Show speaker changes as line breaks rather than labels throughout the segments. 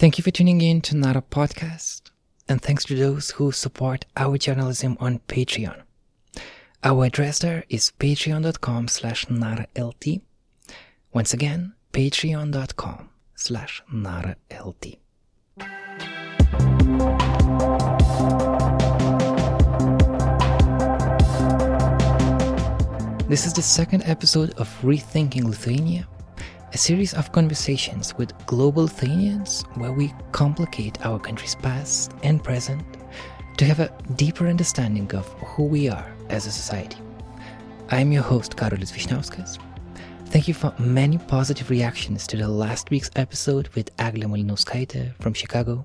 Thank you for tuning in to Nara Podcast, and thanks to those who support our journalism on Patreon. Our address there is patreon.com slash naralt. Once again, patreon.com slash naralt. This is the second episode of Rethinking Lithuania, a series of conversations with global Lithuanians where we complicate our country's past and present to have a deeper understanding of who we are as a society. I am your host, Karolis Vyšniauskas. Thank you for many positive reactions to the last week's episode with Eglė Malinauskaitė from Chicago.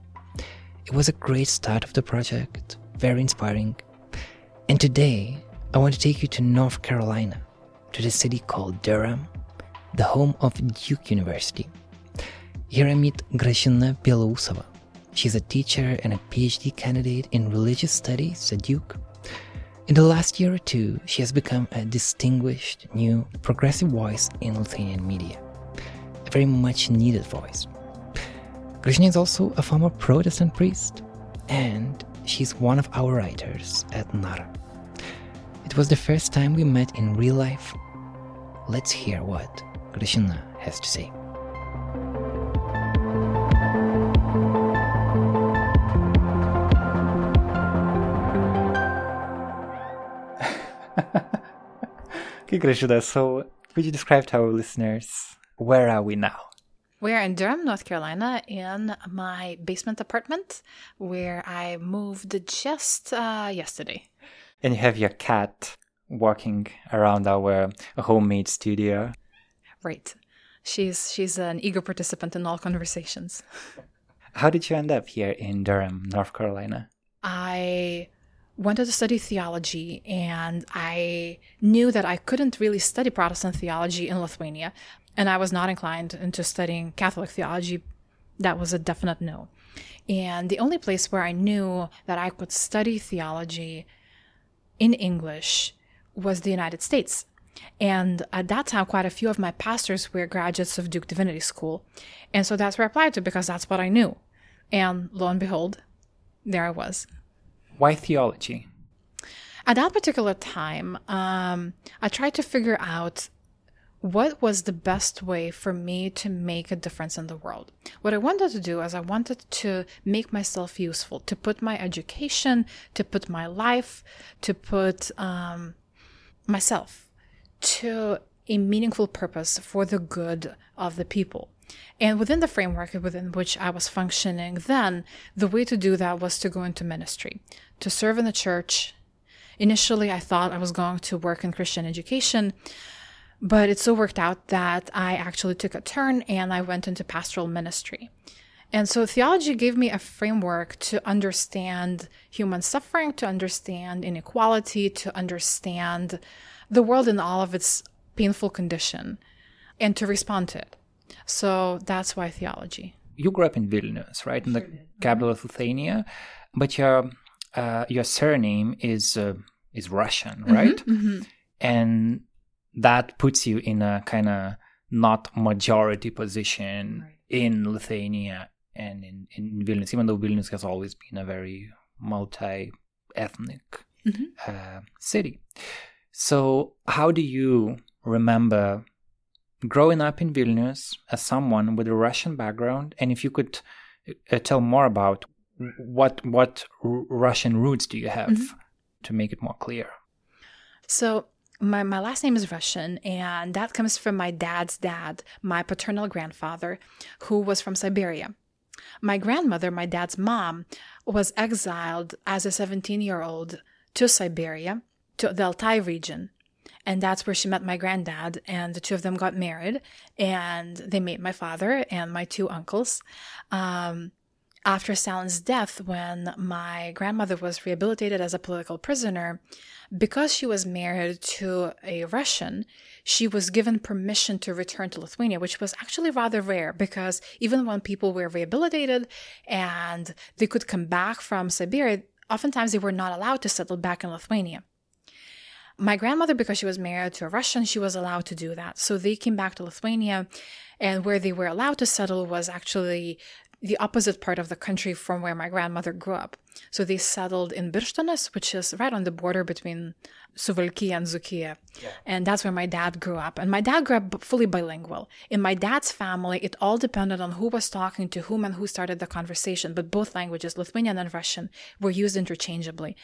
It was a great start of the project, very inspiring. And today, I want to take you to North Carolina, to the city called Durham, the home of Duke University. Here I meet Gražina Belousova. She's a teacher and a PhD candidate in religious studies at Duke. In the last year or two, she has become a distinguished, new, progressive voice in Lithuanian media. A very much needed voice. Gražina is also a former Protestant priest, and she's one of our writers at Nara. It was the first time we met in real life. Let's hear what Gražina has to say.
okay, Gražina, so could you describe to our listeners where are we now?
We're in Durham, North Carolina, in my basement apartment where I moved just uh, yesterday.
And you have your cat walking around our homemade studio.
Right. She's she's an eager participant in all conversations.
How did you end up here in Durham, North Carolina?
I wanted to study theology and I knew that I couldn't really study Protestant theology in Lithuania and I was not inclined into studying Catholic theology. That was a definite no. And the only place where I knew that I could study theology in English was the United States. And at that time, quite a few of my pastors were graduates of Duke Divinity School. And so that's where I applied to because that's what I knew. And lo and behold, there I was.
Why theology?
At that particular time, um, I tried to figure out what was the best way for me to make a difference in the world. What I wanted to do is I wanted to make myself useful, to put my education, to put my life, to put um, myself to a meaningful purpose for the good of the people. And within the framework within which I was functioning then, the way to do that was to go into ministry, to serve in the church. Initially, I thought I was going to work in Christian education, but it so worked out that I actually took a turn and I went into pastoral ministry. And so theology gave me a framework to understand human suffering, to understand inequality, to understand the world in all of its painful condition, and to respond to it. So that's why theology.
You grew up in Vilnius, right, in the capital of Lithuania, but your uh, your surname is uh, is Russian, right?
Mm-hmm, mm-hmm.
And that puts you in a kind of not majority position right. in Lithuania and in, in Vilnius, even though Vilnius has always been a very multi ethnic
mm-hmm.
uh, city. So, how do you remember growing up in Vilnius as someone with a Russian background? And if you could uh, tell more about what what r- Russian roots do you have
Mm-hmm.
to make it more clear?
So my, my last name is Russian, and that comes from my dad's dad, my paternal grandfather, who was from Siberia. My grandmother, my dad's mom, was exiled as a 17 year old to Siberia, to the Altai region. And that's where she met my granddad, and the two of them got married, and they made my father and my two uncles. Um, after Stalin's death, when my grandmother was rehabilitated as a political prisoner, because she was married to a Russian, she was given permission to return to Lithuania, which was actually rather rare because even when people were rehabilitated and they could come back from Siberia, oftentimes they were not allowed to settle back in Lithuania. My grandmother, because she was married to a Russian, she was allowed to do that. So they came back to Lithuania, and where they were allowed to settle was actually the opposite part of the country from where my grandmother grew up. So they settled in Birštonas, which is right on the border between Suvalkija and Dzūkija. Yeah. And that's where my dad grew up. And my dad grew up fully bilingual. In my dad's family, it all depended on who was talking to whom and who started the conversation. But both languages, Lithuanian and Russian, were used interchangeably.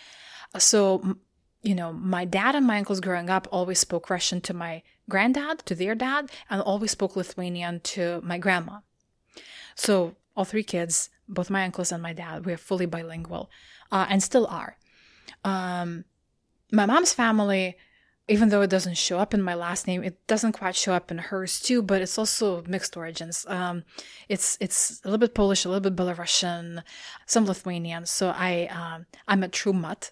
So, you know, my dad and my uncles growing up always spoke Russian to my granddad, to their dad, and always spoke Lithuanian to my grandma. So all three kids, both my uncles and my dad, we're fully bilingual uh, and still are. Um, my mom's family, even though it doesn't show up in my last name, it doesn't quite show up in hers too, but it's also mixed origins. Um, it's it's a little bit Polish, a little bit Belarusian, some Lithuanian. So I um, I'm a true mutt.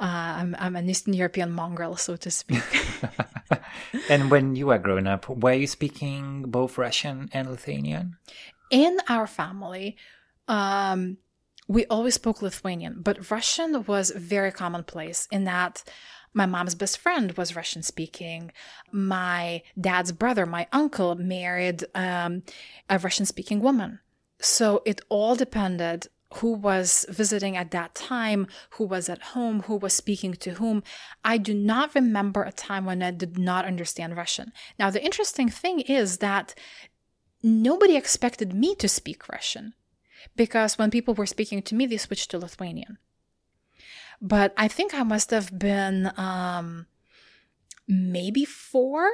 Uh, I'm, I'm an Eastern European mongrel, so to speak.
and when you were growing up, were you speaking both Russian and Lithuanian?
in our family, um, we always spoke Lithuanian, but Russian was very commonplace in that my mom's best friend was Russian speaking. My dad's brother, my uncle, married um, a Russian speaking woman. So it all depended who was visiting at that time, who was at home, who was speaking to whom. I do not remember a time when I did not understand Russian. Now, the interesting thing is that nobody expected me to speak Russian because when people were speaking to me, they switched to Lithuanian. But I think I must have been um, maybe four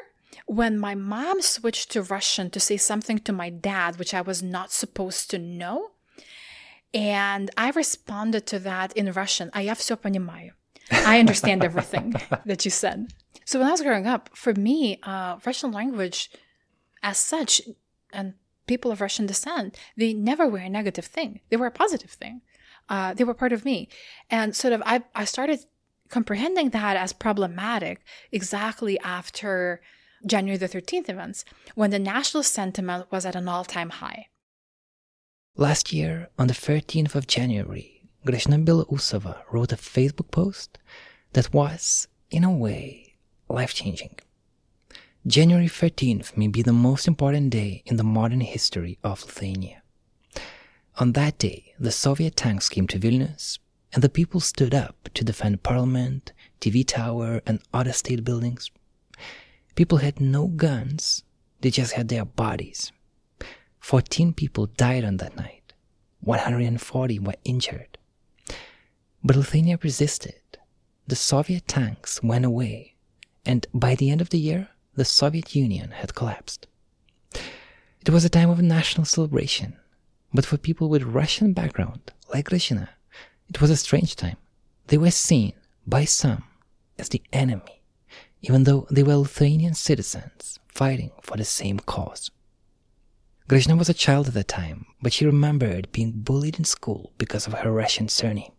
when my mom switched to Russian to say something to my dad, which I was not supposed to know. And I responded to that in Russian. I все понимаю. I understand everything that you said. So when I was growing up, for me, uh, Russian language as such and people of Russian descent, they never were a negative thing. They were a positive thing. Uh, they were part of me. And sort of, I, I started comprehending that as problematic exactly after January the 13th events, when the national sentiment was at an all time high.
Last year, on the 13th of January, Gražina Belousova wrote a Facebook post that was, in a way, life changing. January 13th may be the most important day in the modern history of Lithuania. On that day, the Soviet tanks came to Vilnius, and the people stood up to defend Parliament, TV Tower, and other state buildings. People had no guns, they just had their bodies. 14 people died on that night, 140 were injured. But Lithuania resisted. The Soviet tanks went away, and by the end of the year, the Soviet Union had collapsed. It was a time of national celebration, but for people with Russian background, like Gražina, it was a strange time. They were seen by some as the enemy, even though they were Lithuanian citizens fighting for the same cause. Gražina was a child at the time, but she remembered being bullied in school because of her Russian surname.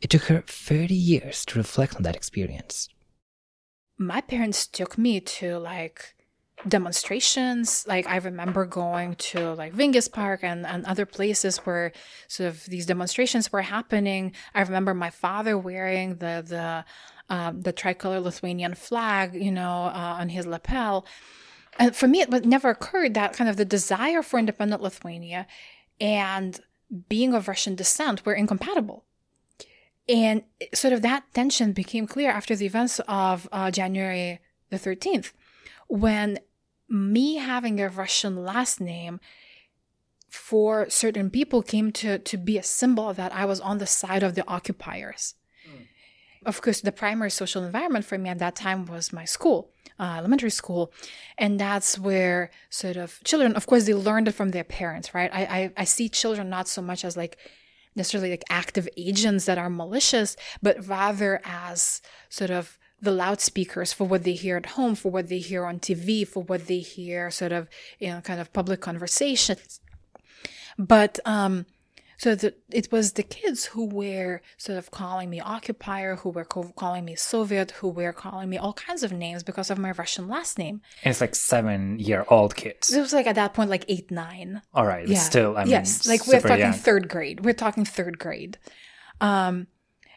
It took her 30 years to reflect on that experience
my parents took me to like demonstrations. Like I remember going to like Vingis Park and, and other places where sort of these demonstrations were happening. I remember my father wearing the the um, the tricolor Lithuanian flag, you know, uh, on his lapel. And for me, it never occurred that kind of the desire for independent Lithuania and being of Russian descent were incompatible. And sort of that tension became clear after the events of uh, January the 13th, when me having a Russian last name for certain people came to, to be a symbol that I was on the side of the occupiers. Of course, the primary social environment for me at that time was my school, uh, elementary school. And that's where sort of children, of course, they learned it from their parents, right? I, I, I see children not so much as like necessarily like active agents that are malicious, but rather as sort of the loudspeakers for what they hear at home, for what they hear on TV, for what they hear sort of, you know, kind of public conversations. But um, so the, it was the kids who were sort of calling me occupier, who were co- calling me Soviet, who were calling me all kinds of names because of my Russian last name.
And it's like seven year old kids.
It was like at that point, like eight, nine.
All right. Yeah. Still, I mean,
yes. Like we're talking young. third grade. We're talking third grade. Um,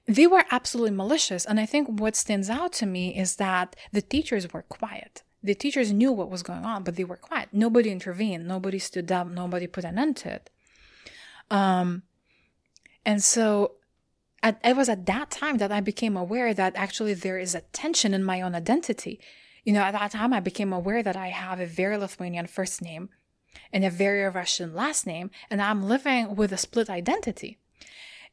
they were absolutely malicious. And I think what stands out to me is that the teachers were quiet. The teachers knew what was going on, but they were quiet. Nobody intervened. Nobody stood up. Nobody put an end to it. Um, and so at, it was at that time that I became aware that actually there is a tension in my own identity. You know, at that time, I became aware that I have a very Lithuanian first name and a very Russian last name, and I'm living with a split identity.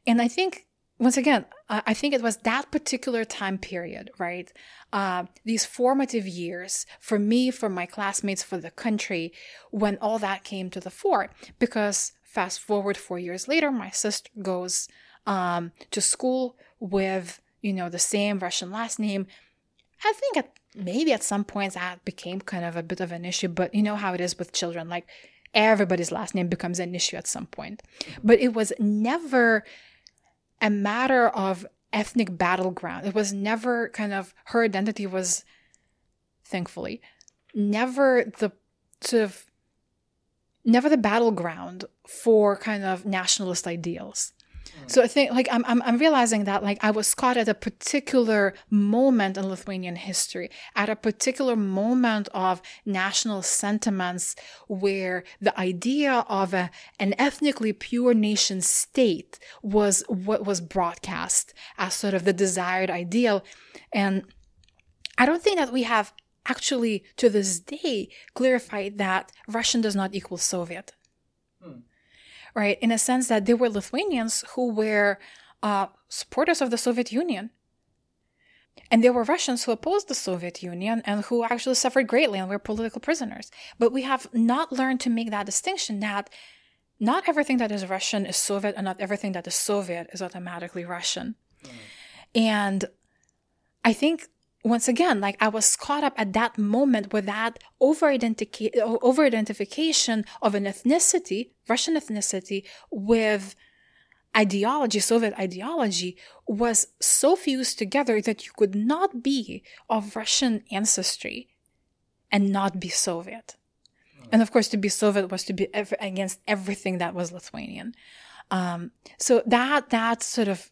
And I think, once again, I think it was that particular time period, right? Uh, these formative years for me, for my classmates, for the country, when all that came to the fore. Because fast forward four years later, my sister goes um, to school with, you know, the same Russian last name. I think at maybe at some points that became kind of a bit of an issue, but you know how it is with children. Like everybody's last name becomes an issue at some point. But it was never a matter of ethnic battleground. It was never kind of her identity was thankfully never the sort of never the battleground for kind of nationalist ideals. So I think like I'm, I'm I'm realizing that like I was caught at a particular moment in Lithuanian history, at a particular moment of national sentiments where the idea of a, an ethnically pure nation state was what was broadcast as sort of the desired ideal. And I don't think that we have actually to this day clarified that Russian does not equal Soviet. Hmm right? In a sense that they were Lithuanians who were uh, supporters of the Soviet Union. And there were Russians who opposed the Soviet Union and who actually suffered greatly and were political prisoners. But we have not learned to make that distinction that not everything that is Russian is Soviet and not everything that is Soviet is automatically Russian. Mm. And I think once again, like I was caught up at that moment with that over identification of an ethnicity, Russian ethnicity, with ideology, Soviet ideology, was so fused together that you could not be of Russian ancestry and not be Soviet. And of course, to be Soviet was to be ev- against everything that was Lithuanian. Um, so that that sort of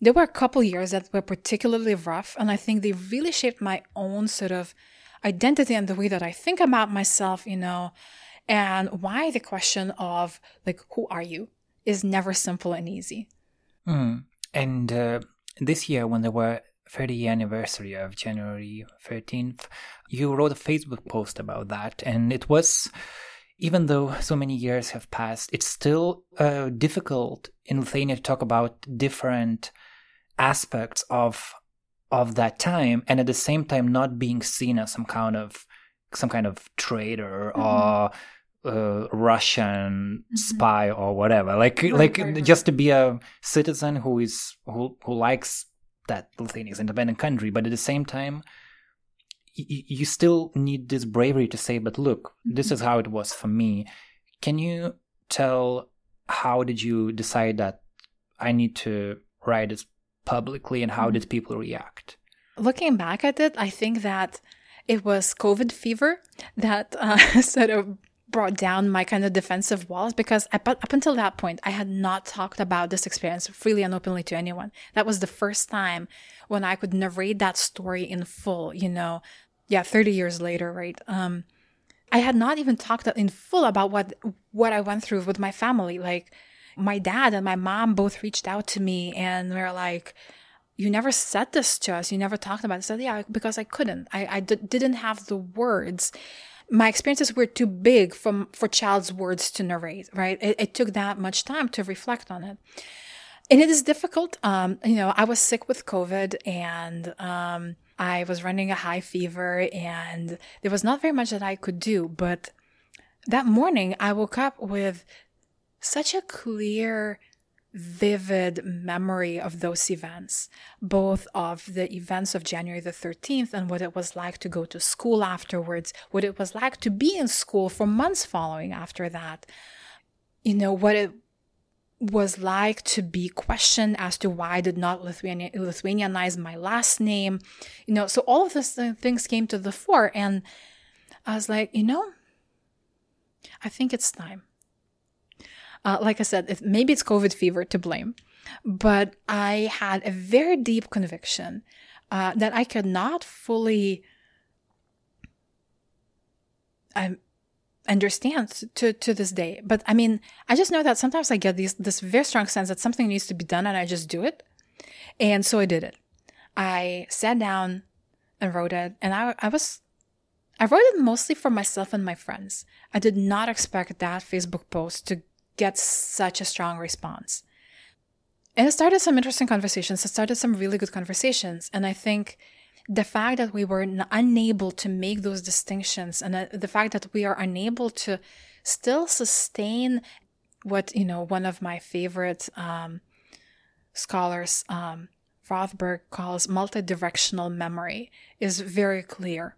there were a couple years that were particularly rough, and I think they really shaped my own sort of identity and the way that I think about myself, you know, and why the question of like, who are you is never simple and easy.
Mm. And uh, this year, when there were 30 year anniversary of January 13th, you wrote a Facebook post about that, and it was even though so many years have passed, it's still uh, difficult in Lithuania to talk about different aspects of of that time, and at the same time not being seen as some kind of some kind of traitor mm-hmm. or uh, Russian mm-hmm. spy or whatever. Like right, like right, right. just to be a citizen who is who who likes that Lithuania is independent country, but at the same time you still need this bravery to say, but look, this is mm-hmm. how it was for me. Can you tell how did you decide that I need to write this publicly and how mm-hmm. did people react?
Looking back at it, I think that it was COVID fever that uh, sort of brought down my kind of defensive walls because up, up until that point, I had not talked about this experience freely and openly to anyone. That was the first time when I could narrate that story in full, you know, yeah, 30 years later, right? Um, I had not even talked in full about what what I went through with my family. Like my dad and my mom both reached out to me and were like, "You never said this to us. You never talked about it." I said, "Yeah, because I couldn't. I I d- didn't have the words." My experiences were too big from for child's words to narrate. Right? It, it took that much time to reflect on it and it is difficult. Um, you know, I was sick with COVID and um, I was running a high fever and there was not very much that I could do. But that morning, I woke up with such a clear, vivid memory of those events, both of the events of January the 13th and what it was like to go to school afterwards, what it was like to be in school for months following after that. You know, what it was like to be questioned as to why I did not Lithuania, Lithuanianize my last name. You know, so all of these things came to the fore. And I was like, you know, I think it's time. Uh, like I said, if, maybe it's COVID fever to blame, but I had a very deep conviction uh, that I could not fully. I, understand to to this day. But I mean, I just know that sometimes I get these this very strong sense that something needs to be done, and I just do it. And so I did it. I sat down and wrote it, and I I was I wrote it mostly for myself and my friends. I did not expect that Facebook post to get such a strong response. And it started some interesting conversations. It started some really good conversations. And I think the fact that we were unable to make those distinctions and uh, the fact that we are unable to still sustain what, you know, one of my favorite um, scholars, um, Rothberg, calls multidirectional memory is very clear.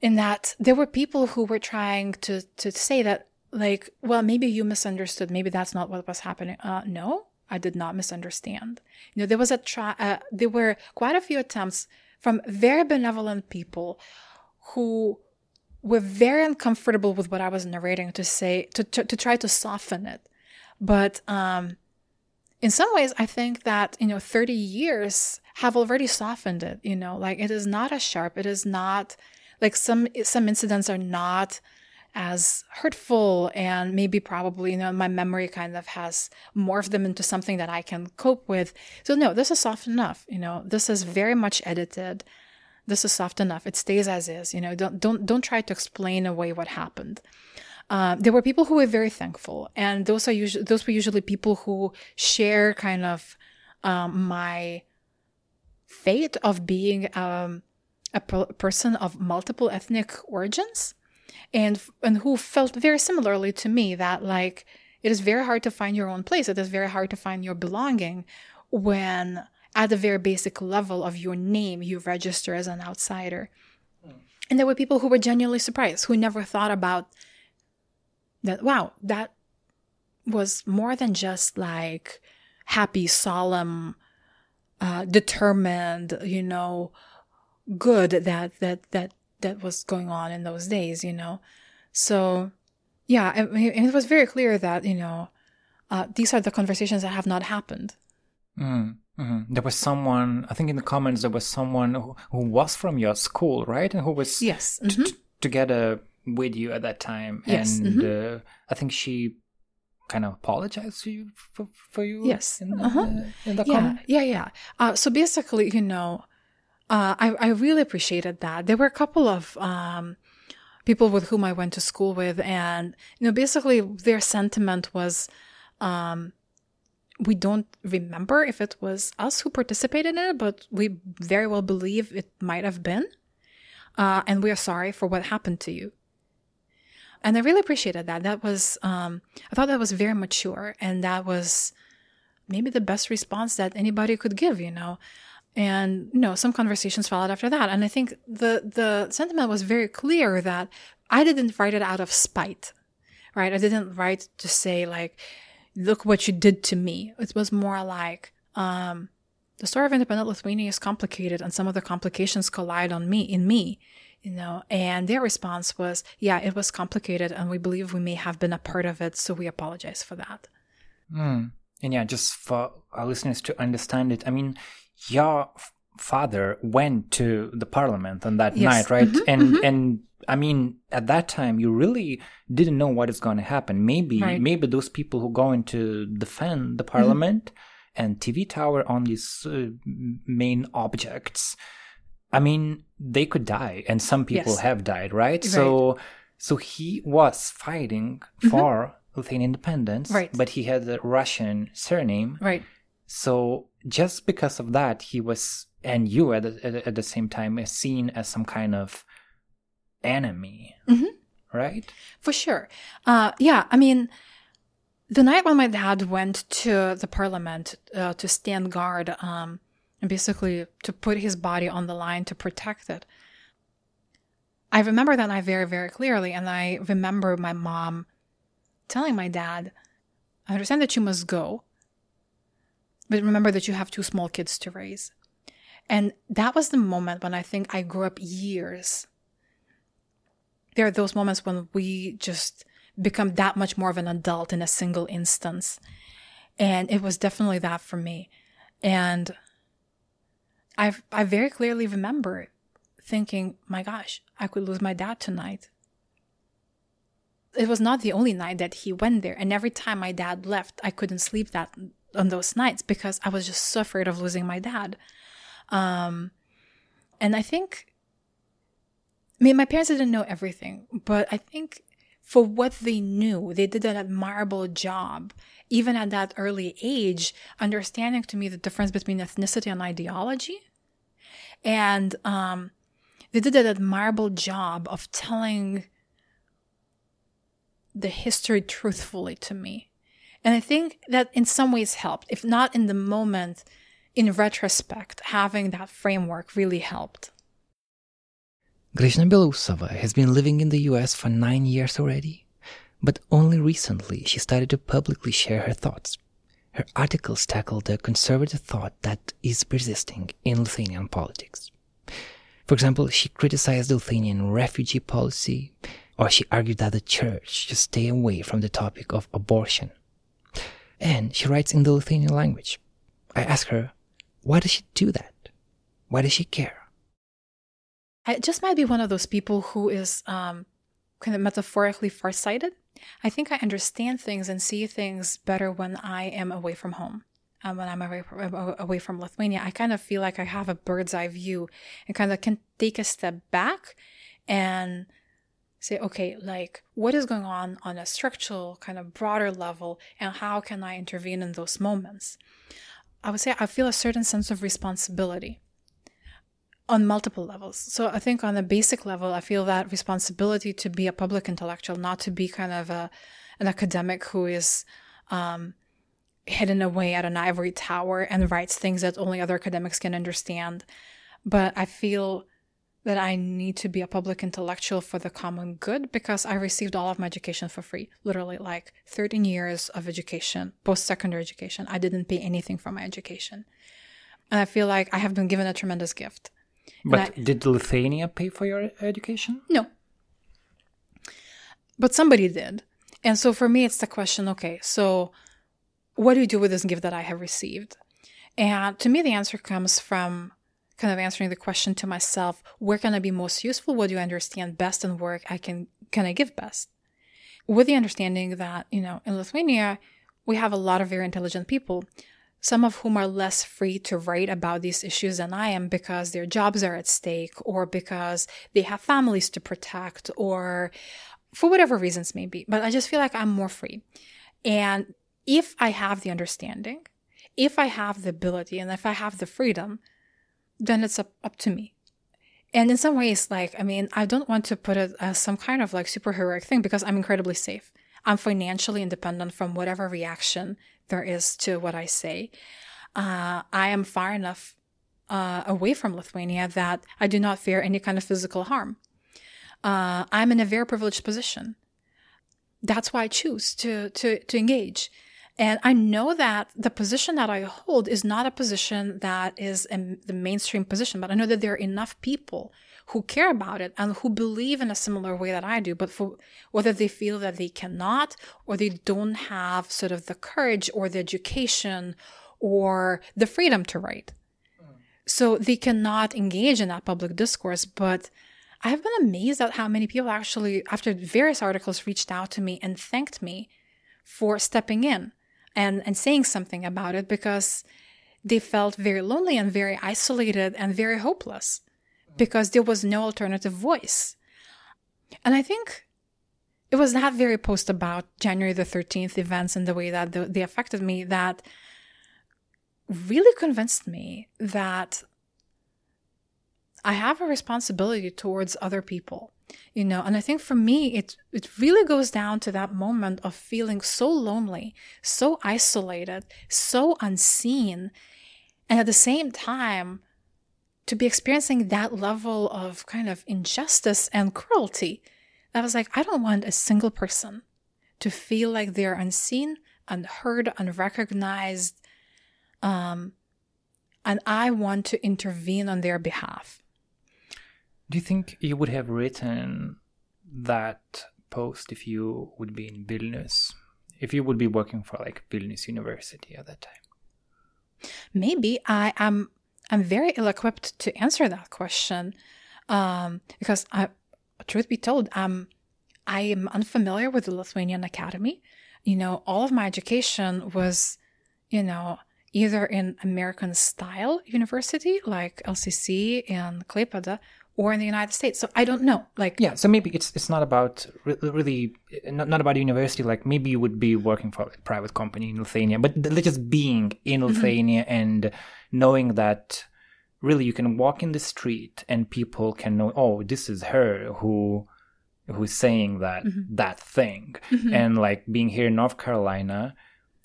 In that there were people who were trying to, to say that, like, well, maybe you misunderstood. Maybe that's not what was happening. Uh, no, I did not misunderstand. You know, there was a try, uh, there were quite a few attempts from very benevolent people who were very uncomfortable with what I was narrating to say, to, to, to try to soften it. But, um, in some ways, I think that, you know, 30 years have already softened it, you know, like it is not as sharp. It is not like some, some incidents are not, as hurtful and maybe probably you know my memory kind of has morphed them into something that i can cope with. So no this is soft enough you know. This is very much edited. This is soft enough. It stays as is you know. Don't don't don't try to explain away what happened. Uh, there were people who were very thankful and those are usually those were usually people who share kind of um, my fate of being um, a person of multiple ethnic origins and and who felt very similarly to me that like it is very hard to find your own place. It is very hard to find your belonging when at the very basic level of your name you register as an outsider. And there were people who were genuinely surprised who never thought about that wow that was more than just like happy solemn uh, determined you know good that that that that was going on in those days, you know. So, yeah, and it was very clear that you know uh, these are the conversations that have not happened.
Mm, mm-hmm. There was someone, I think, in the comments there was someone who, who was from your school, right, and who was
yes
mm-hmm. t- together with you at that time,
yes.
and
mm-hmm.
uh, I think she kind of apologized to you for, for you
yes
in the,
uh-huh.
in the
yeah
comment?
yeah yeah uh, so basically you know uh, I, I really appreciated that. There were a couple of um, people with whom I went to school with, and you know, basically their sentiment was, um, we don't remember if it was us who participated in it, but we very well believe it might have been, uh, and we are sorry for what happened to you. And I really appreciated that. That was, um, I thought that was very mature, and that was maybe the best response that anybody could give. You know and you know some conversations followed after that. And i think the the sentiment was very clear that i didn't write it out of spite right? I didn't write to say like look what you did to me. It was more like um the story of independent lithuania is complicated and some of the complications collide on me in me you know? And their response was yeah it was complicated and we believe we may have been a part of it so we apologize for that.
Mm. and yeah just for our listeners to understand it i mean your father went to the parliament on that
yes.
night, right?
Mm-hmm,
and
mm-hmm.
and I mean, at that time, you really didn't know what is going to happen. Maybe
right.
maybe those people who going to defend the parliament mm-hmm. and TV tower on these uh, main objects. I mean, they could die, and some people
yes.
have died, right?
right?
So, so he was fighting for Lithuanian independence,
right?
But he had a Russian surname,
right?
So just because of that, he was, and you at the, at the same time, is seen as some kind of enemy,
mm-hmm.
right?
For sure. Uh, yeah, I mean, the night when my dad went to the parliament uh, to stand guard um, and basically to put his body on the line to protect it, I remember that night very, very clearly. And I remember my mom telling my dad, I understand that you must go, but remember that you have two small kids to raise. And that was the moment when I think I grew up years. There are those moments when we just become that much more of an adult in a single instance. And it was definitely that for me. And I I very clearly remember thinking, my gosh, I could lose my dad tonight. it was not the only night that he went there. And every time my dad left, I couldn't sleep that on those nights because I was just so afraid of losing my dad. Um, and I think, I mean, my parents didn't know everything, but I think for what they knew, they did an admirable job, even at that early age, understanding to me the difference between ethnicity and ideology. And um, they did an admirable job of telling the history truthfully to me. And I think that in some ways helped, if not in the moment, in retrospect, having that framework really helped.
Gražina Belousova has been living in the US for nine years already, but only recently she started to publicly share her thoughts. Her articles tackle the conservative thought that is persisting in Lithuanian politics. For example, she criticized the Lithuanian refugee policy, or she argued that the church should stay away from the topic of abortion. And she writes in the Lithuanian language. I ask her, why does she do that? Why does she care?
I just might be one of those people who is um, kind of metaphorically farsighted. I think I understand things and see things better when I am away from home. Um, when I'm away from, away from Lithuania, I kind of feel like I have a bird's eye view and kind of can take a step back and say, okay, like what is going on on a structural kind of broader level and how can I intervene in those moments? I would say I feel a certain sense of responsibility on multiple levels. So I think on a basic level, I feel that responsibility to be a public intellectual, not to be kind of a an academic who is um, hidden away at an ivory tower and writes things that only other academics can understand. But I feel that I need to be a public intellectual for the common good because I received all of my education for free. Literally, like 13 years of education, post secondary education. I didn't pay anything for my education. And I feel like I have been given a tremendous gift.
But I, did Lithuania pay for your education?
No. But somebody did. And so for me, it's the question okay, so what do you do with this gift that I have received? And to me, the answer comes from kind of answering the question to myself where can i be most useful? What do i understand best and where i can can i give best? With the understanding that you know in lithuania we have a lot of very intelligent people some of whom are less free to write about these issues than i am because their jobs are at stake or because they have families to protect or for whatever reasons may be. But i just feel like i'm more free. And if i have the understanding if i have the ability and if i have the freedom then it's up, up to me. And in some ways, like, I mean, I don't want to put it as some kind of like superheroic thing because I'm incredibly safe. I'm financially independent from whatever reaction there is to what I say. Uh, I am far enough uh, away from Lithuania that I do not fear any kind of physical harm. Uh, I'm in a very privileged position. That's why I choose to to to engage. And I know that the position that I hold is not a position that is the mainstream position, but I know that there are enough people who care about it and who believe in a similar way that I do, but for whether they feel that they cannot or they don't have sort of the courage or the education or the freedom to write. So they cannot engage in that public discourse, but I have been amazed at how many people actually, after various articles, reached out to me and thanked me for stepping in and, and saying something about it because they felt very lonely and very isolated and very hopeless because there was no alternative voice. And I think it was that very post about January the 13th events and the way that they affected me that really convinced me that I have a responsibility towards other people you know and i think for me it it really goes down to that moment of feeling so lonely so isolated so unseen and at the same time to be experiencing that level of kind of injustice and cruelty i was like i don't want a single person to feel like they're unseen unheard unrecognized um, and i want to intervene on their behalf
do you think you would have written that post if you would be in Vilnius? If you would be working for like Vilnius University at that time?
Maybe I am. I'm very ill-equipped to answer that question um, because, I, truth be told, I'm I am unfamiliar with the Lithuanian Academy. You know, all of my education was, you know, either in American style university like LCC and Klaipeda or in the United States. So I don't know. Like
yeah, so maybe it's it's not about really not, not about university. Like maybe you would be working for a private company in Lithuania, but just being in mm-hmm. Lithuania mm-hmm. and knowing that really you can walk in the street and people can know, oh, this is her who who's saying that mm-hmm. that thing, mm-hmm. and like being here in North Carolina,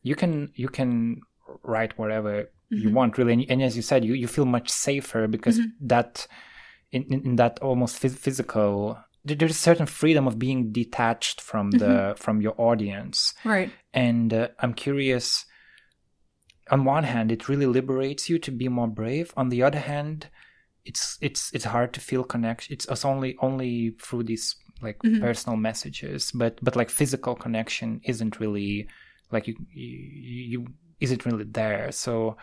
you can you can write whatever mm-hmm. you want really and, and, as you said you, you feel much safer because mm-hmm. that in, in, in, that almost phys- physical there's a certain freedom of being detached from the mm-hmm. from your audience
right
and uh, i'm curious on one hand it really liberates you to be more brave on the other hand it's it's it's hard to feel connection it's, it's only only through these like mm-hmm. personal messages but but like physical connection isn't really like you you, you isn't really there. So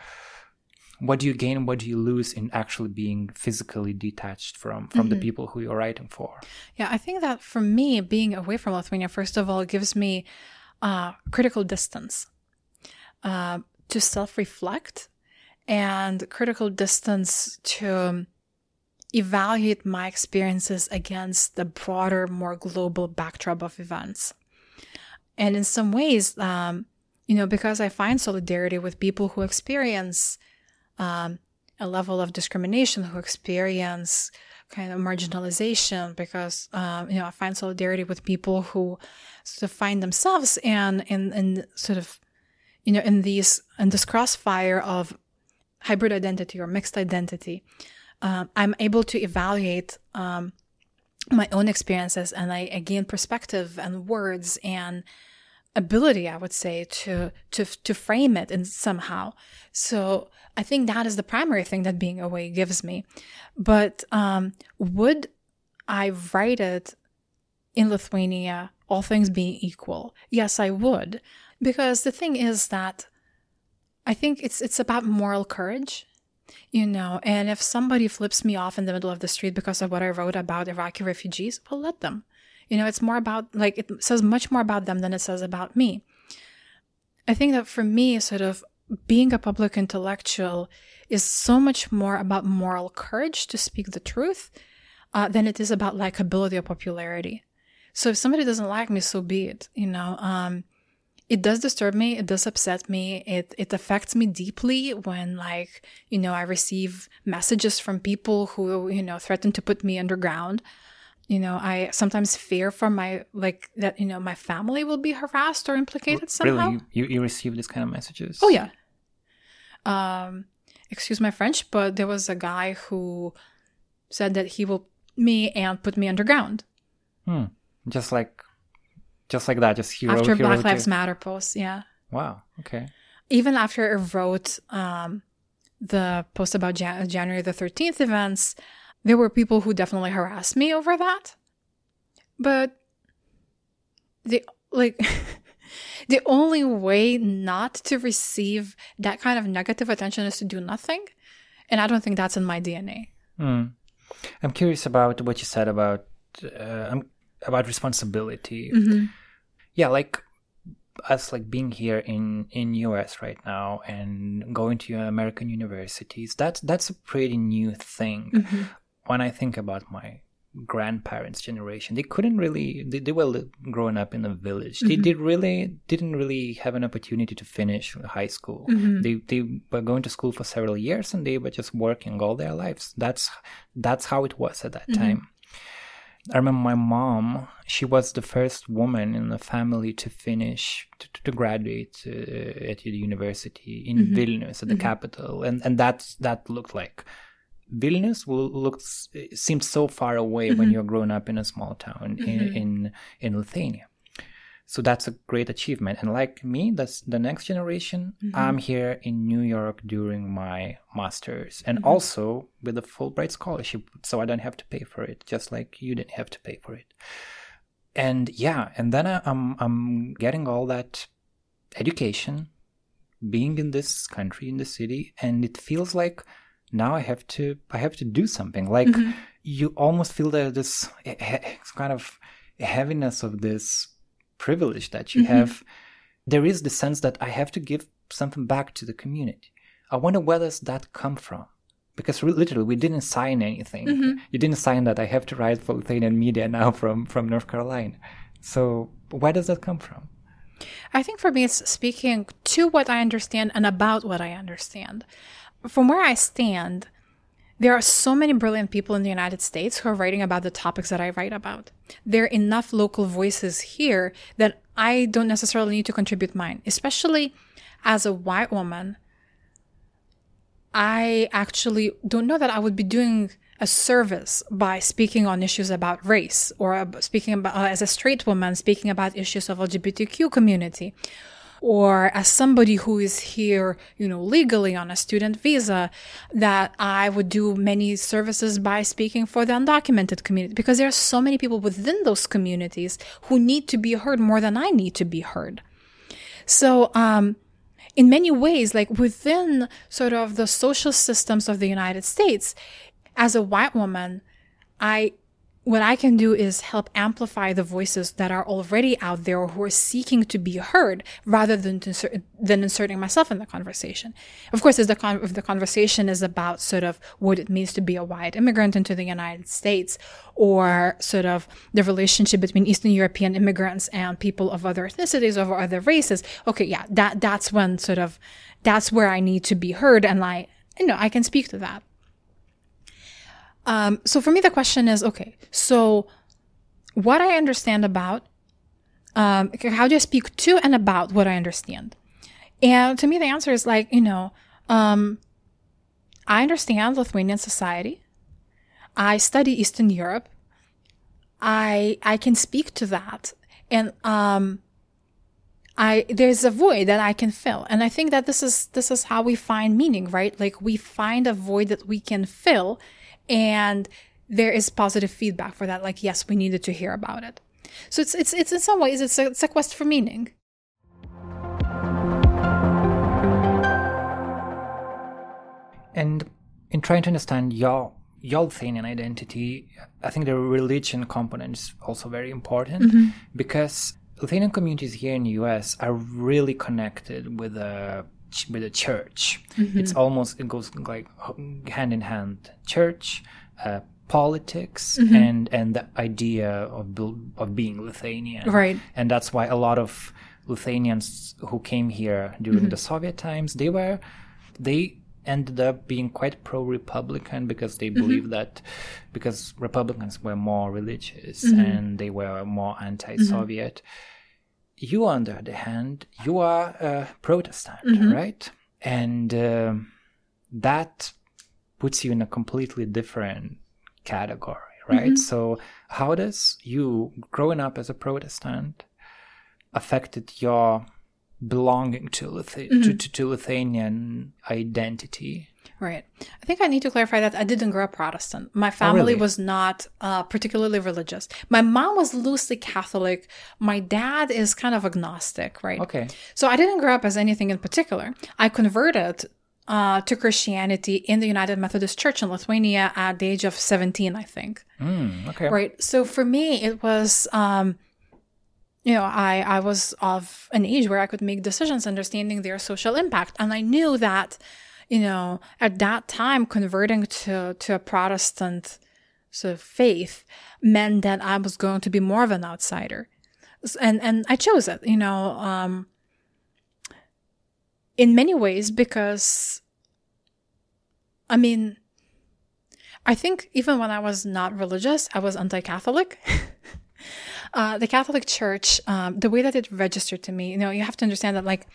what do you gain what do you lose in actually being physically detached from from mm-hmm. the people who you're writing for
yeah i think that for me being away from lithuania first of all gives me uh, critical distance uh, to self-reflect and critical distance to evaluate my experiences against the broader more global backdrop of events and in some ways um, you know, because I find solidarity with people who experience um, a level of discrimination, who experience kind of marginalization, because, um, you know, I find solidarity with people who sort of find themselves in, in, in sort of, you know, in these, in this crossfire of hybrid identity or mixed identity. Um, I'm able to evaluate um, my own experiences and I, I gain perspective and words and ability i would say to to to frame it in somehow so i think that is the primary thing that being away gives me. But um would i write it in lithuania all things being equal? Yes i would. Because the thing is that i think it's it's about moral courage you know and if somebody flips me off in the middle of the street because of what i wrote about iraqi refugees well let them. You know, it's more about, like, it says much more about them than it says about me. I think that for me, sort of being a public intellectual is so much more about moral courage to speak the truth uh, than it is about likability or popularity. So if somebody doesn't like me, so be it. You know, um, it does disturb me. It does upset me. It it affects me deeply when, like, you know, I receive messages from people who you know threaten to put me underground you know i sometimes fear for my like that you know my family will be harassed or implicated somehow
really you, you receive these kind of messages
oh yeah um excuse my french but there was a guy who said that he will me and put me underground
hmm. just like just like that just
hero after black lives matter post yeah
wow okay
even after i wrote um the post about Jan- january the 13th events there were people who definitely harassed me over that. But the like the only way not to receive that kind of negative attention is to do nothing. And I don't think that's in my DNA.
Mm. I'm curious about what you said about uh, about responsibility. Mm-hmm. Yeah, like us like being here in in US right now and going to American universities. That's that's a pretty new thing. Mm-hmm when I think about my grandparents' generation, they couldn't really, they, they were growing up in a village. Mm-hmm. They did really, didn't really have an opportunity to finish high school. Mm-hmm. They, they were going to school for several years and they were just working all their lives. That's, that's how it was at that mm-hmm. time. I remember my mom, she was the first woman in the family to finish, to, to graduate uh, at the university in mm-hmm. Vilnius, at the mm-hmm. capital. And, and that, that looked like Vilnius will look seems so far away mm-hmm. when you're growing up in a small town mm-hmm. in, in, in Lithuania. So that's a great achievement. And like me, that's the next generation. Mm-hmm. I'm here in New York during my masters and mm-hmm. also with a Fulbright scholarship, so I don't have to pay for it, just like you didn't have to pay for it. And yeah, and then I, I'm I'm getting all that education, being in this country in the city, and it feels like now I have to I have to do something. Like mm-hmm. you almost feel that this kind of heaviness of this privilege that you mm-hmm. have, there is the sense that I have to give something back to the community. I wonder where does that come from? Because re- literally, we didn't sign anything. Mm-hmm. You didn't sign that I have to write for Lithuanian media now from from North Carolina. So where does that come from?
I think for me, it's speaking to what I understand and about what I understand. From where I stand, there are so many brilliant people in the United States who are writing about the topics that I write about. There are enough local voices here that I don't necessarily need to contribute mine, especially as a white woman. I actually don't know that I would be doing a service by speaking on issues about race or speaking about, uh, as a straight woman speaking about issues of LGBTQ community or as somebody who is here, you know, legally on a student visa, that I would do many services by speaking for the undocumented community because there are so many people within those communities who need to be heard more than I need to be heard. So, um, in many ways, like within sort of the social systems of the United States, as a white woman, I what I can do is help amplify the voices that are already out there or who are seeking to be heard rather than insert, than inserting myself in the conversation. Of course, if the, con- if the conversation is about sort of what it means to be a white immigrant into the United States or sort of the relationship between Eastern European immigrants and people of other ethnicities or other races, okay, yeah, that, that's when sort of, that's where I need to be heard and I, you know, I can speak to that. Um, so for me, the question is okay, so what I understand about, um, how do I speak to and about what I understand? And to me, the answer is like, you know, um, I understand Lithuanian society. I study Eastern Europe. I I can speak to that, and um, I there's a void that I can fill, and I think that this is this is how we find meaning, right? Like we find a void that we can fill, and there is positive feedback for that like yes we needed to hear about it so it's it's, it's in some ways it's a, it's a quest for meaning
and in trying to understand your your Lithuanian identity, I think the religion component is also very important mm-hmm. because Lithuanian communities here in the US are really connected with the with the church. Mm-hmm. It's almost it goes like hand in hand. Church, uh, politics, mm-hmm. and and the idea of of being Lithuanian.
Right.
And that's why a lot of Lithuanians who came here during mm-hmm. the Soviet times they were they ended up being quite pro-republican because they mm-hmm. believed that because republicans were more religious mm-hmm. and they were more anti-soviet mm-hmm you, on the other hand, you are a Protestant, mm-hmm. right? And uh, that puts you in a completely different category, right? Mm-hmm. So, how does you growing up as a Protestant affected your belonging to, Lith- mm-hmm. to, to, to Lithuanian identity?
Right. I think I need to clarify that I didn't grow up Protestant. My family oh, really? was not uh, particularly religious. My mom was loosely Catholic. My dad is kind of agnostic, right?
Okay.
So I didn't grow up as anything in particular. I converted uh, to Christianity in the United Methodist Church in Lithuania at the age of 17, I think.
Mm, okay.
Right. So for me, it was. Um, you know, I, I was of an age where I could make decisions understanding their social impact. And I knew that you know, at that time, converting to, to a Protestant sort of faith meant that I was going to be more of an outsider. And, and I chose it, you know, um, in many ways because, I mean, I think even when I was not religious, I was anti Catholic. uh, the Catholic Church, um, the way that it registered to me, you know, you have to understand that, like,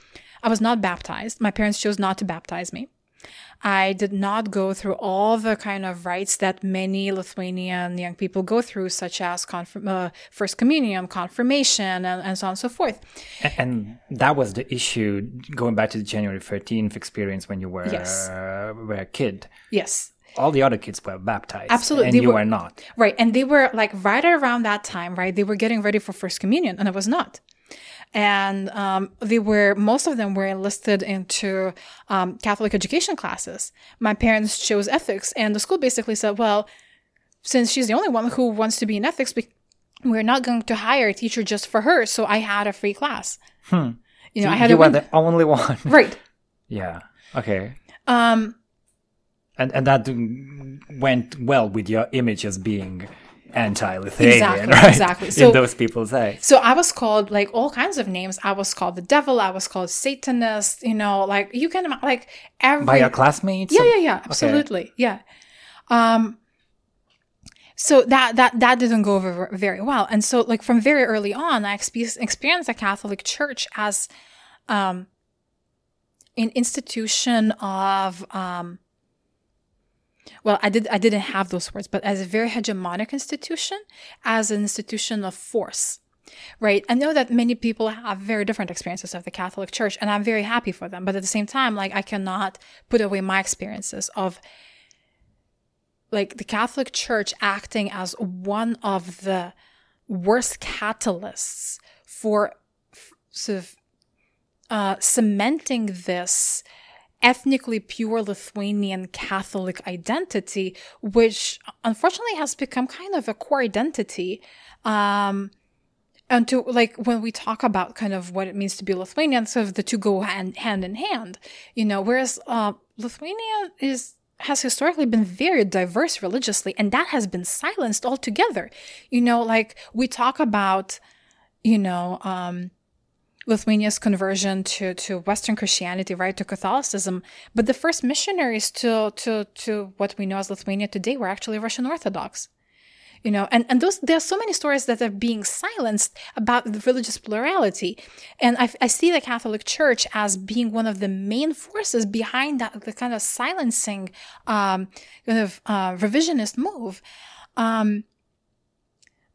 I was not baptized. My parents chose not to baptize me. I did not go through all the kind of rites that many Lithuanian young people go through, such as confirm, uh, first communion, confirmation, and, and, so on and so forth.
And that was the issue going back to the January 13th experience when you were, yes. uh, were a kid.
Yes
all the other kids were baptized.
Absolutely.
And they you were, were, not.
Right. And they were like right around that time, right? They were getting ready for First Communion, and I was not and um, they were most of them were enlisted into um, Catholic education classes. My parents chose ethics, and the school basically said, "Well, since she's the only one who wants to be in ethics, we're not going to hire a teacher just for her. So I had a free class.
Hmm.
You know,
So
I had
you
a
were
win-
the only one.
right.
yeah. Okay.
Um,
And and that went well with your image as being anti-Lithuanian,
Exactly,
right?
exactly. So-
In those people's eyes.
so I was called like all kinds of names. I was called the devil. I was called Satanist. You know, like you can like every
By your classmates?
yeah, yeah, yeah, absolutely, yeah. Um, so that that that didn't go over very well, and so like from very early on, I expe- experienced the Catholic Church as um, an institution of um, well, I did I didn't have those words, but as a very hegemonic institution, as an institution of force. Right. I know that many people have very different experiences of the Catholic Church, and I'm very happy for them. But at the same time, like I cannot put away my experiences of like the Catholic Church acting as one of the worst catalysts for f- sort of uh, cementing this ethnically pure Lithuanian Catholic identity, which unfortunately has become kind of a core identity. Um, and to like when we talk about kind of what it means to be Lithuanian, sort of the two go hand hand in hand, you know. Whereas uh, Lithuania is has historically been very diverse religiously, and that has been silenced altogether. You know, like we talk about, you know, um, Lithuania's conversion to, to Western Christianity, right, to Catholicism. But the first missionaries to, to, to what we know as Lithuania today were actually Russian Orthodox. You know, and, and those, there are so many stories that are being silenced about the religious plurality. And I, I see the Catholic Church as being one of the main forces behind that, the kind of silencing, um, kind of, uh, revisionist move. Um,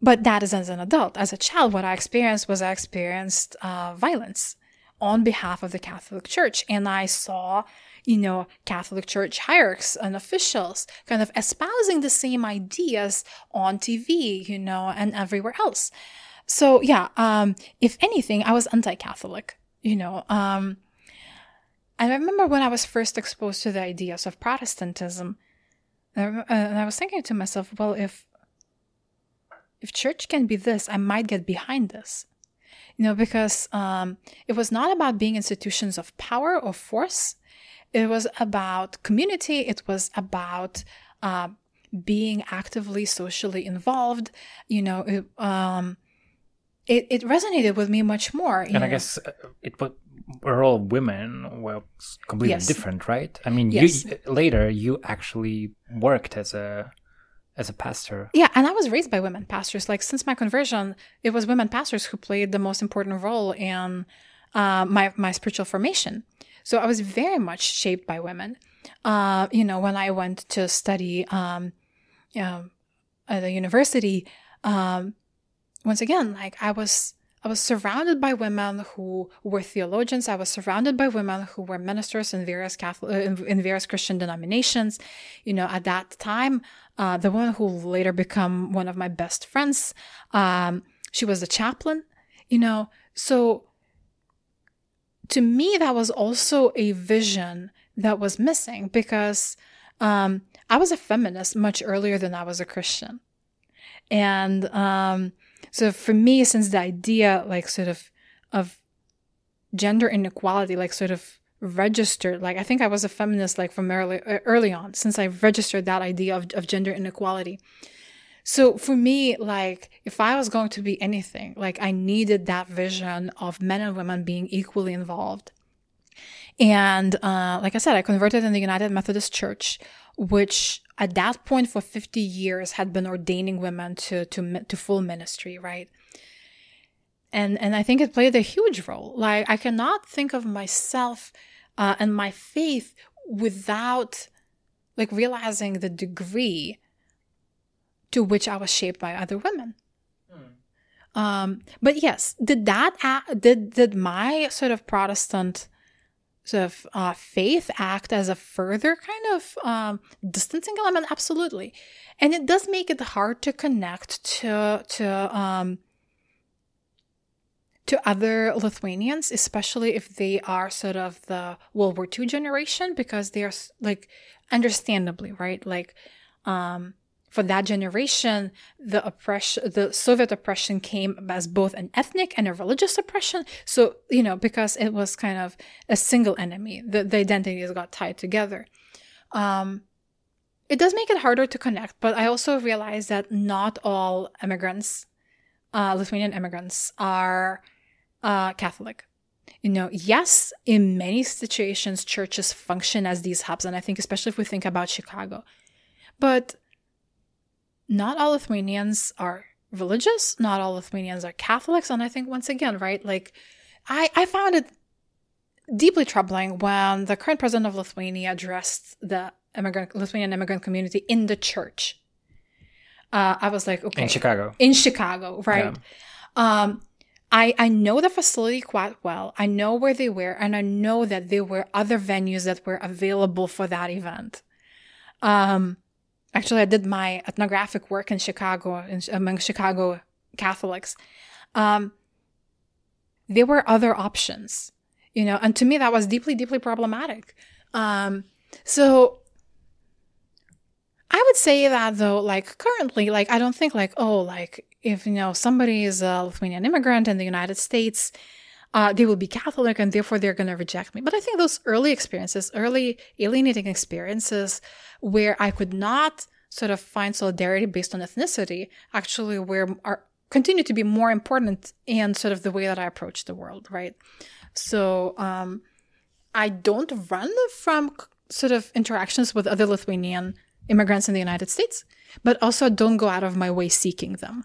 but that is as an adult. As a child, what I experienced was I experienced uh, violence on behalf of the Catholic Church. And I saw, you know, Catholic Church hierarchs and officials kind of espousing the same ideas on TV, you know, and everywhere else. So, yeah, um, if anything, I was anti Catholic, you know. Um, I remember when I was first exposed to the ideas of Protestantism, and and I was thinking to myself, well, if if church can be this, I might get behind this. You know, because um, it was not about being institutions of power or force. It was about community. It was about uh, being actively socially involved. You know, it, um, it it resonated with me much more.
And I guess uh, it was we're all women were completely
Yes.
different, right? I mean,
Yes.
you later you actually worked as a as a pastor.
Yeah, and I was raised by women pastors. Like since my conversion, it was women pastors who played the most important role in uh, my my spiritual formation. So I was very much shaped by women. Uh, you know, when I went to study um, um, at the university, um, once again, like I was. I was surrounded by women who were theologians. I was surrounded by women who were ministers in various Catholic, in, in various Christian denominations. You know, at that time, uh, the woman who later become one of my best friends, um, she was a chaplain. You know, so to me, that was also a vision that was missing because um, I was a feminist much earlier than I was a Christian, and um, so for me, since the idea, like sort of, of gender inequality, like sort of registered, like I think I was a feminist, like from early early on, since I registered that idea of, of gender inequality. So for me, like if I was going to be anything, like I needed that vision of men and women being equally involved. And uh, like I said, I converted in the United Methodist Church, which at that point for 50 years had been ordaining women to to to full ministry, right? And and I think it played a huge role. Like I cannot think of myself uh, and my faith without like realizing the degree to which I was shaped by other women. Um, but yes, did that a- did did my sort of Protestant sort of uh, faith act as a further kind of um, distancing element? Absolutely, and it does make it hard to connect to to um, to other Lithuanians, especially if they are sort of the World War II generation, because they are like, understandably, right? Like, um, for that generation, the oppression, the Soviet oppression came as both an ethnic and a religious oppression. So, you know, because it was kind of a single enemy, the, the identities got tied together. Um, it does make it harder to connect, but I also realize that not all immigrants, uh, Lithuanian immigrants, are uh, Catholic. You know, yes, in many situations, churches function as these hubs, and I think especially if we think about Chicago, but not all Lithuanians are religious, not all Lithuanians are Catholics, and I think once again, right, like I I found it deeply troubling when the current president of Lithuania addressed the immigrant Lithuanian immigrant community in the church. Uh, I was like, okay,
in Chicago,
in Chicago, right? Yeah. Um, I I know the facility quite well. I know where they were, and I know that there were other venues that were available for that event. Um, actually, I did my ethnographic work in Chicago in, among Chicago Catholics. Um, there were other options, you know, and to me that was deeply, deeply problematic. Um, so I would say that though, like currently, like I don't think like, oh, like if you know somebody is a Lithuanian immigrant in the United States, uh, they will be Catholic and therefore they're going to reject me. But I think those early experiences, early alienating experiences, where I could not sort of find solidarity based on ethnicity, actually, where are continue to be more important in sort of the way that I approach the world, right? So um, I don't run from sort of interactions with other Lithuanian immigrants in the United States, but also don't go out of my way seeking them.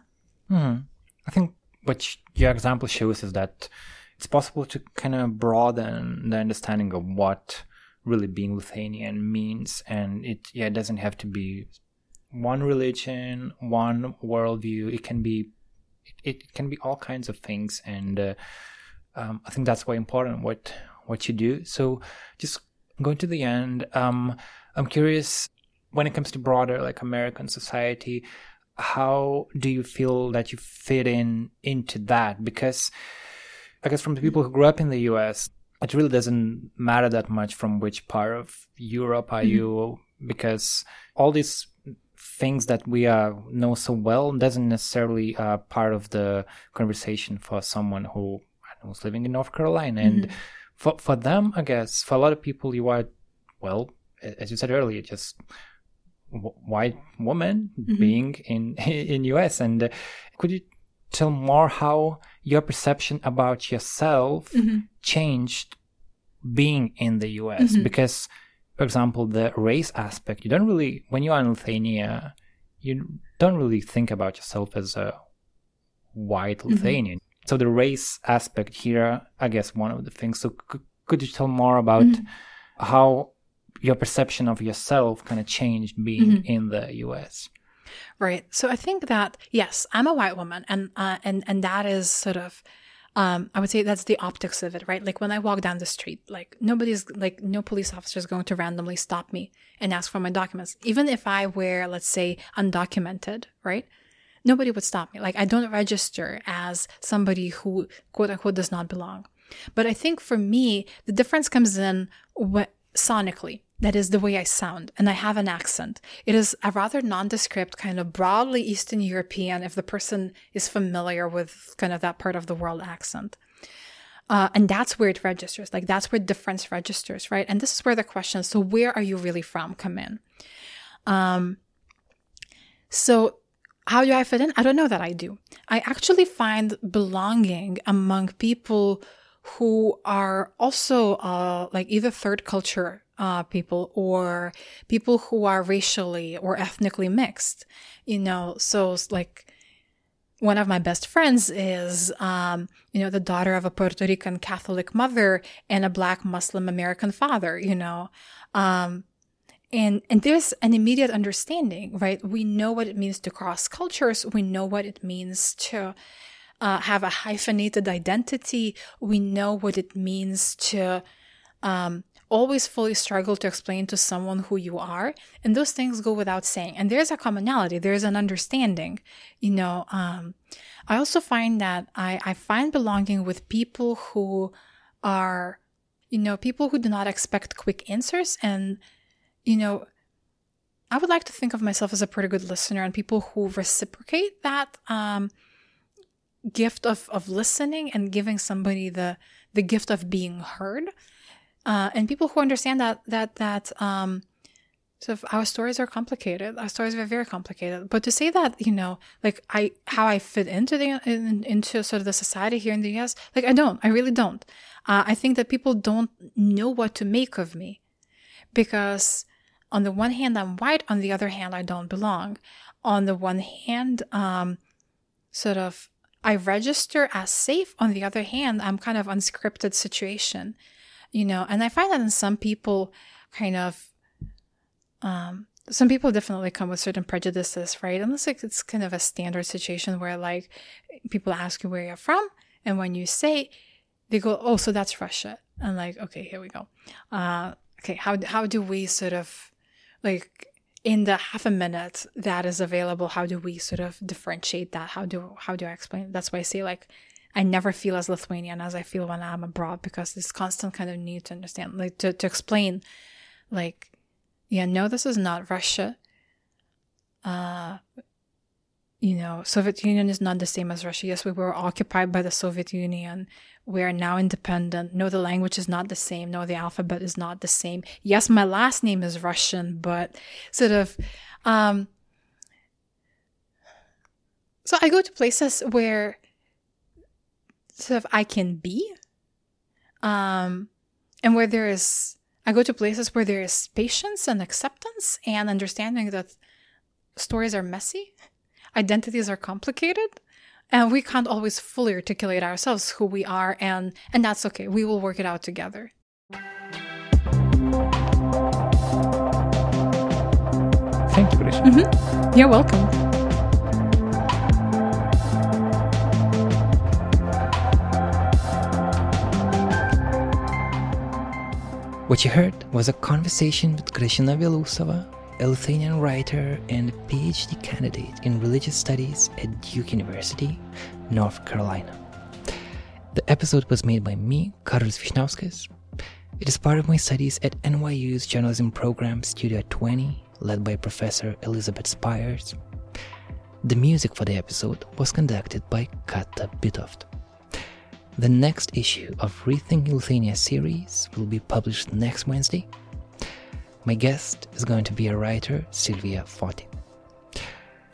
Mm-hmm. I think what your example shows is that it's possible to kind of broaden the understanding of what really being Lithuanian means, and it yeah it doesn't have to be one religion, one worldview. It can be it can be all kinds of things, and uh, um, I think that's why important what what you do. So just going to the end, um, I'm curious when it comes to broader like American society, how do you feel that you fit in into that? Because I guess from the people who grew up in the US, it really doesn't matter that much from which part of Europe are mm-hmm. you, because all these things that we uh, know so well doesn't necessarily uh, part of the conversation for someone who was living in North Carolina. And for for them, I guess for a lot of people, you are well, as you said earlier, just white woman mm-hmm. being in in US and uh, could you tell more how your perception about yourself mm-hmm. changed being in the US mm-hmm. because for example the race aspect you don't really when you are in Lithuania you don't really think about yourself as a white mm-hmm. Lithuanian so the race aspect here I guess one of the things so c- could you tell more about mm-hmm. how your perception of yourself kind of changed being mm-hmm. in the US.
Right. So I think that yes, I'm a white woman, and uh, and and that is sort of. Um, I would say that's the optics of it, right? Like when I walk down the street, like nobody's like no police officer is going to randomly stop me and ask for my documents. Even if I were, let's say, undocumented, right? Nobody would stop me. Like I don't register as somebody who quote unquote does not belong. But I think for me, the difference comes in what sonically that is the way I sound, and I have an accent. It is a rather nondescript, kind of broadly Eastern European, if the person is familiar with kind of that part of the world accent. Uh, and that's where it registers. Like that's where difference registers, right? And this is where the question, so where are you really from, come in. Um, so how do I fit in? I don't know that I do. I actually find belonging among people who are also uh, like either third culture uh, people or people who are racially or ethnically mixed. You know, so like one of my best friends is, um, you know, the daughter of a Puerto Rican Catholic mother and a Black Muslim American father. You know, um, and and there's an immediate understanding, right? We know what it means to cross cultures. We know what it means to uh, have a hyphenated identity. We know what it means to um, always fully struggle to explain to someone who you are. And those things go without saying. And there's a commonality, there's an understanding. You know, um, I also find that I, I find belonging with people who are, you know, people who do not expect quick answers and, you know, I would like to think of myself as a pretty good listener, and people who reciprocate that um, gift of of listening and giving somebody the the gift of being heard, uh, and people who understand that that that um, so our stories are complicated. Our stories are very complicated. But to say that, you know, like I how I fit into the in, into sort of the society here in the US, like I don't. I really don't. Uh, I think that people don't know what to make of me because on the one hand I'm white, on the other hand I don't belong. On the one hand, um, sort of I register as safe. On the other hand, I'm kind of unscripted situation, you know. And I find that in some people, kind of um, some people definitely come with certain prejudices, right? Unless like it's kind of a standard situation where like people ask you where you're from, and when you say, they go, "Oh, so that's Russia," and like, okay, here we go. Uh, okay, how how do we sort of like in the half a minute that is available? How do we sort of differentiate that? How do how do I explain? It? That's why I say like. I never feel as Lithuanian as I feel when I'm abroad because this constant kind of need to understand, like to, to explain, like yeah, no, this is not Russia. Uh, you know, Soviet Union is not the same as Russia. Yes, we were occupied by the Soviet Union. We are now independent. No, the language is not the same. No, the alphabet is not the same. Yes, my last name is Russian, but sort of, um, so I go to places where sort of I can be, um, and where there is I go to places where there is patience and acceptance and understanding that stories are messy, identities are complicated, and we can't always fully articulate ourselves who we are and and that's okay. We will work it out together.
Thank you, Grisha.
Mm-hmm. You're welcome.
What you heard was a conversation with Gražina Bielousova, a Lithuanian writer and PhD candidate in religious studies at Duke University, North Carolina. The episode was made by me, Karolis Vyšniauskas. It is part of my studies at NYU's journalism program Studio 20, led by Professor Elizabeth Spires. The music for the episode was conducted by Kata Bitoft. The next issue of Rethinking Lithuania series will be published next Wednesday. My guest is going to be a writer, Silvia Foti.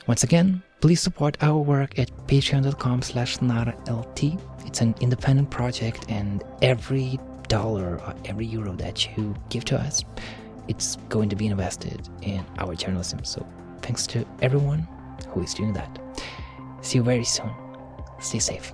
Once again, please support our work at patreon.com slash naralt. It's an independent project and every dollar or every euro that you give to us, it's going to be invested in our journalism. So thanks to everyone who is doing that. See you very soon. Stay safe.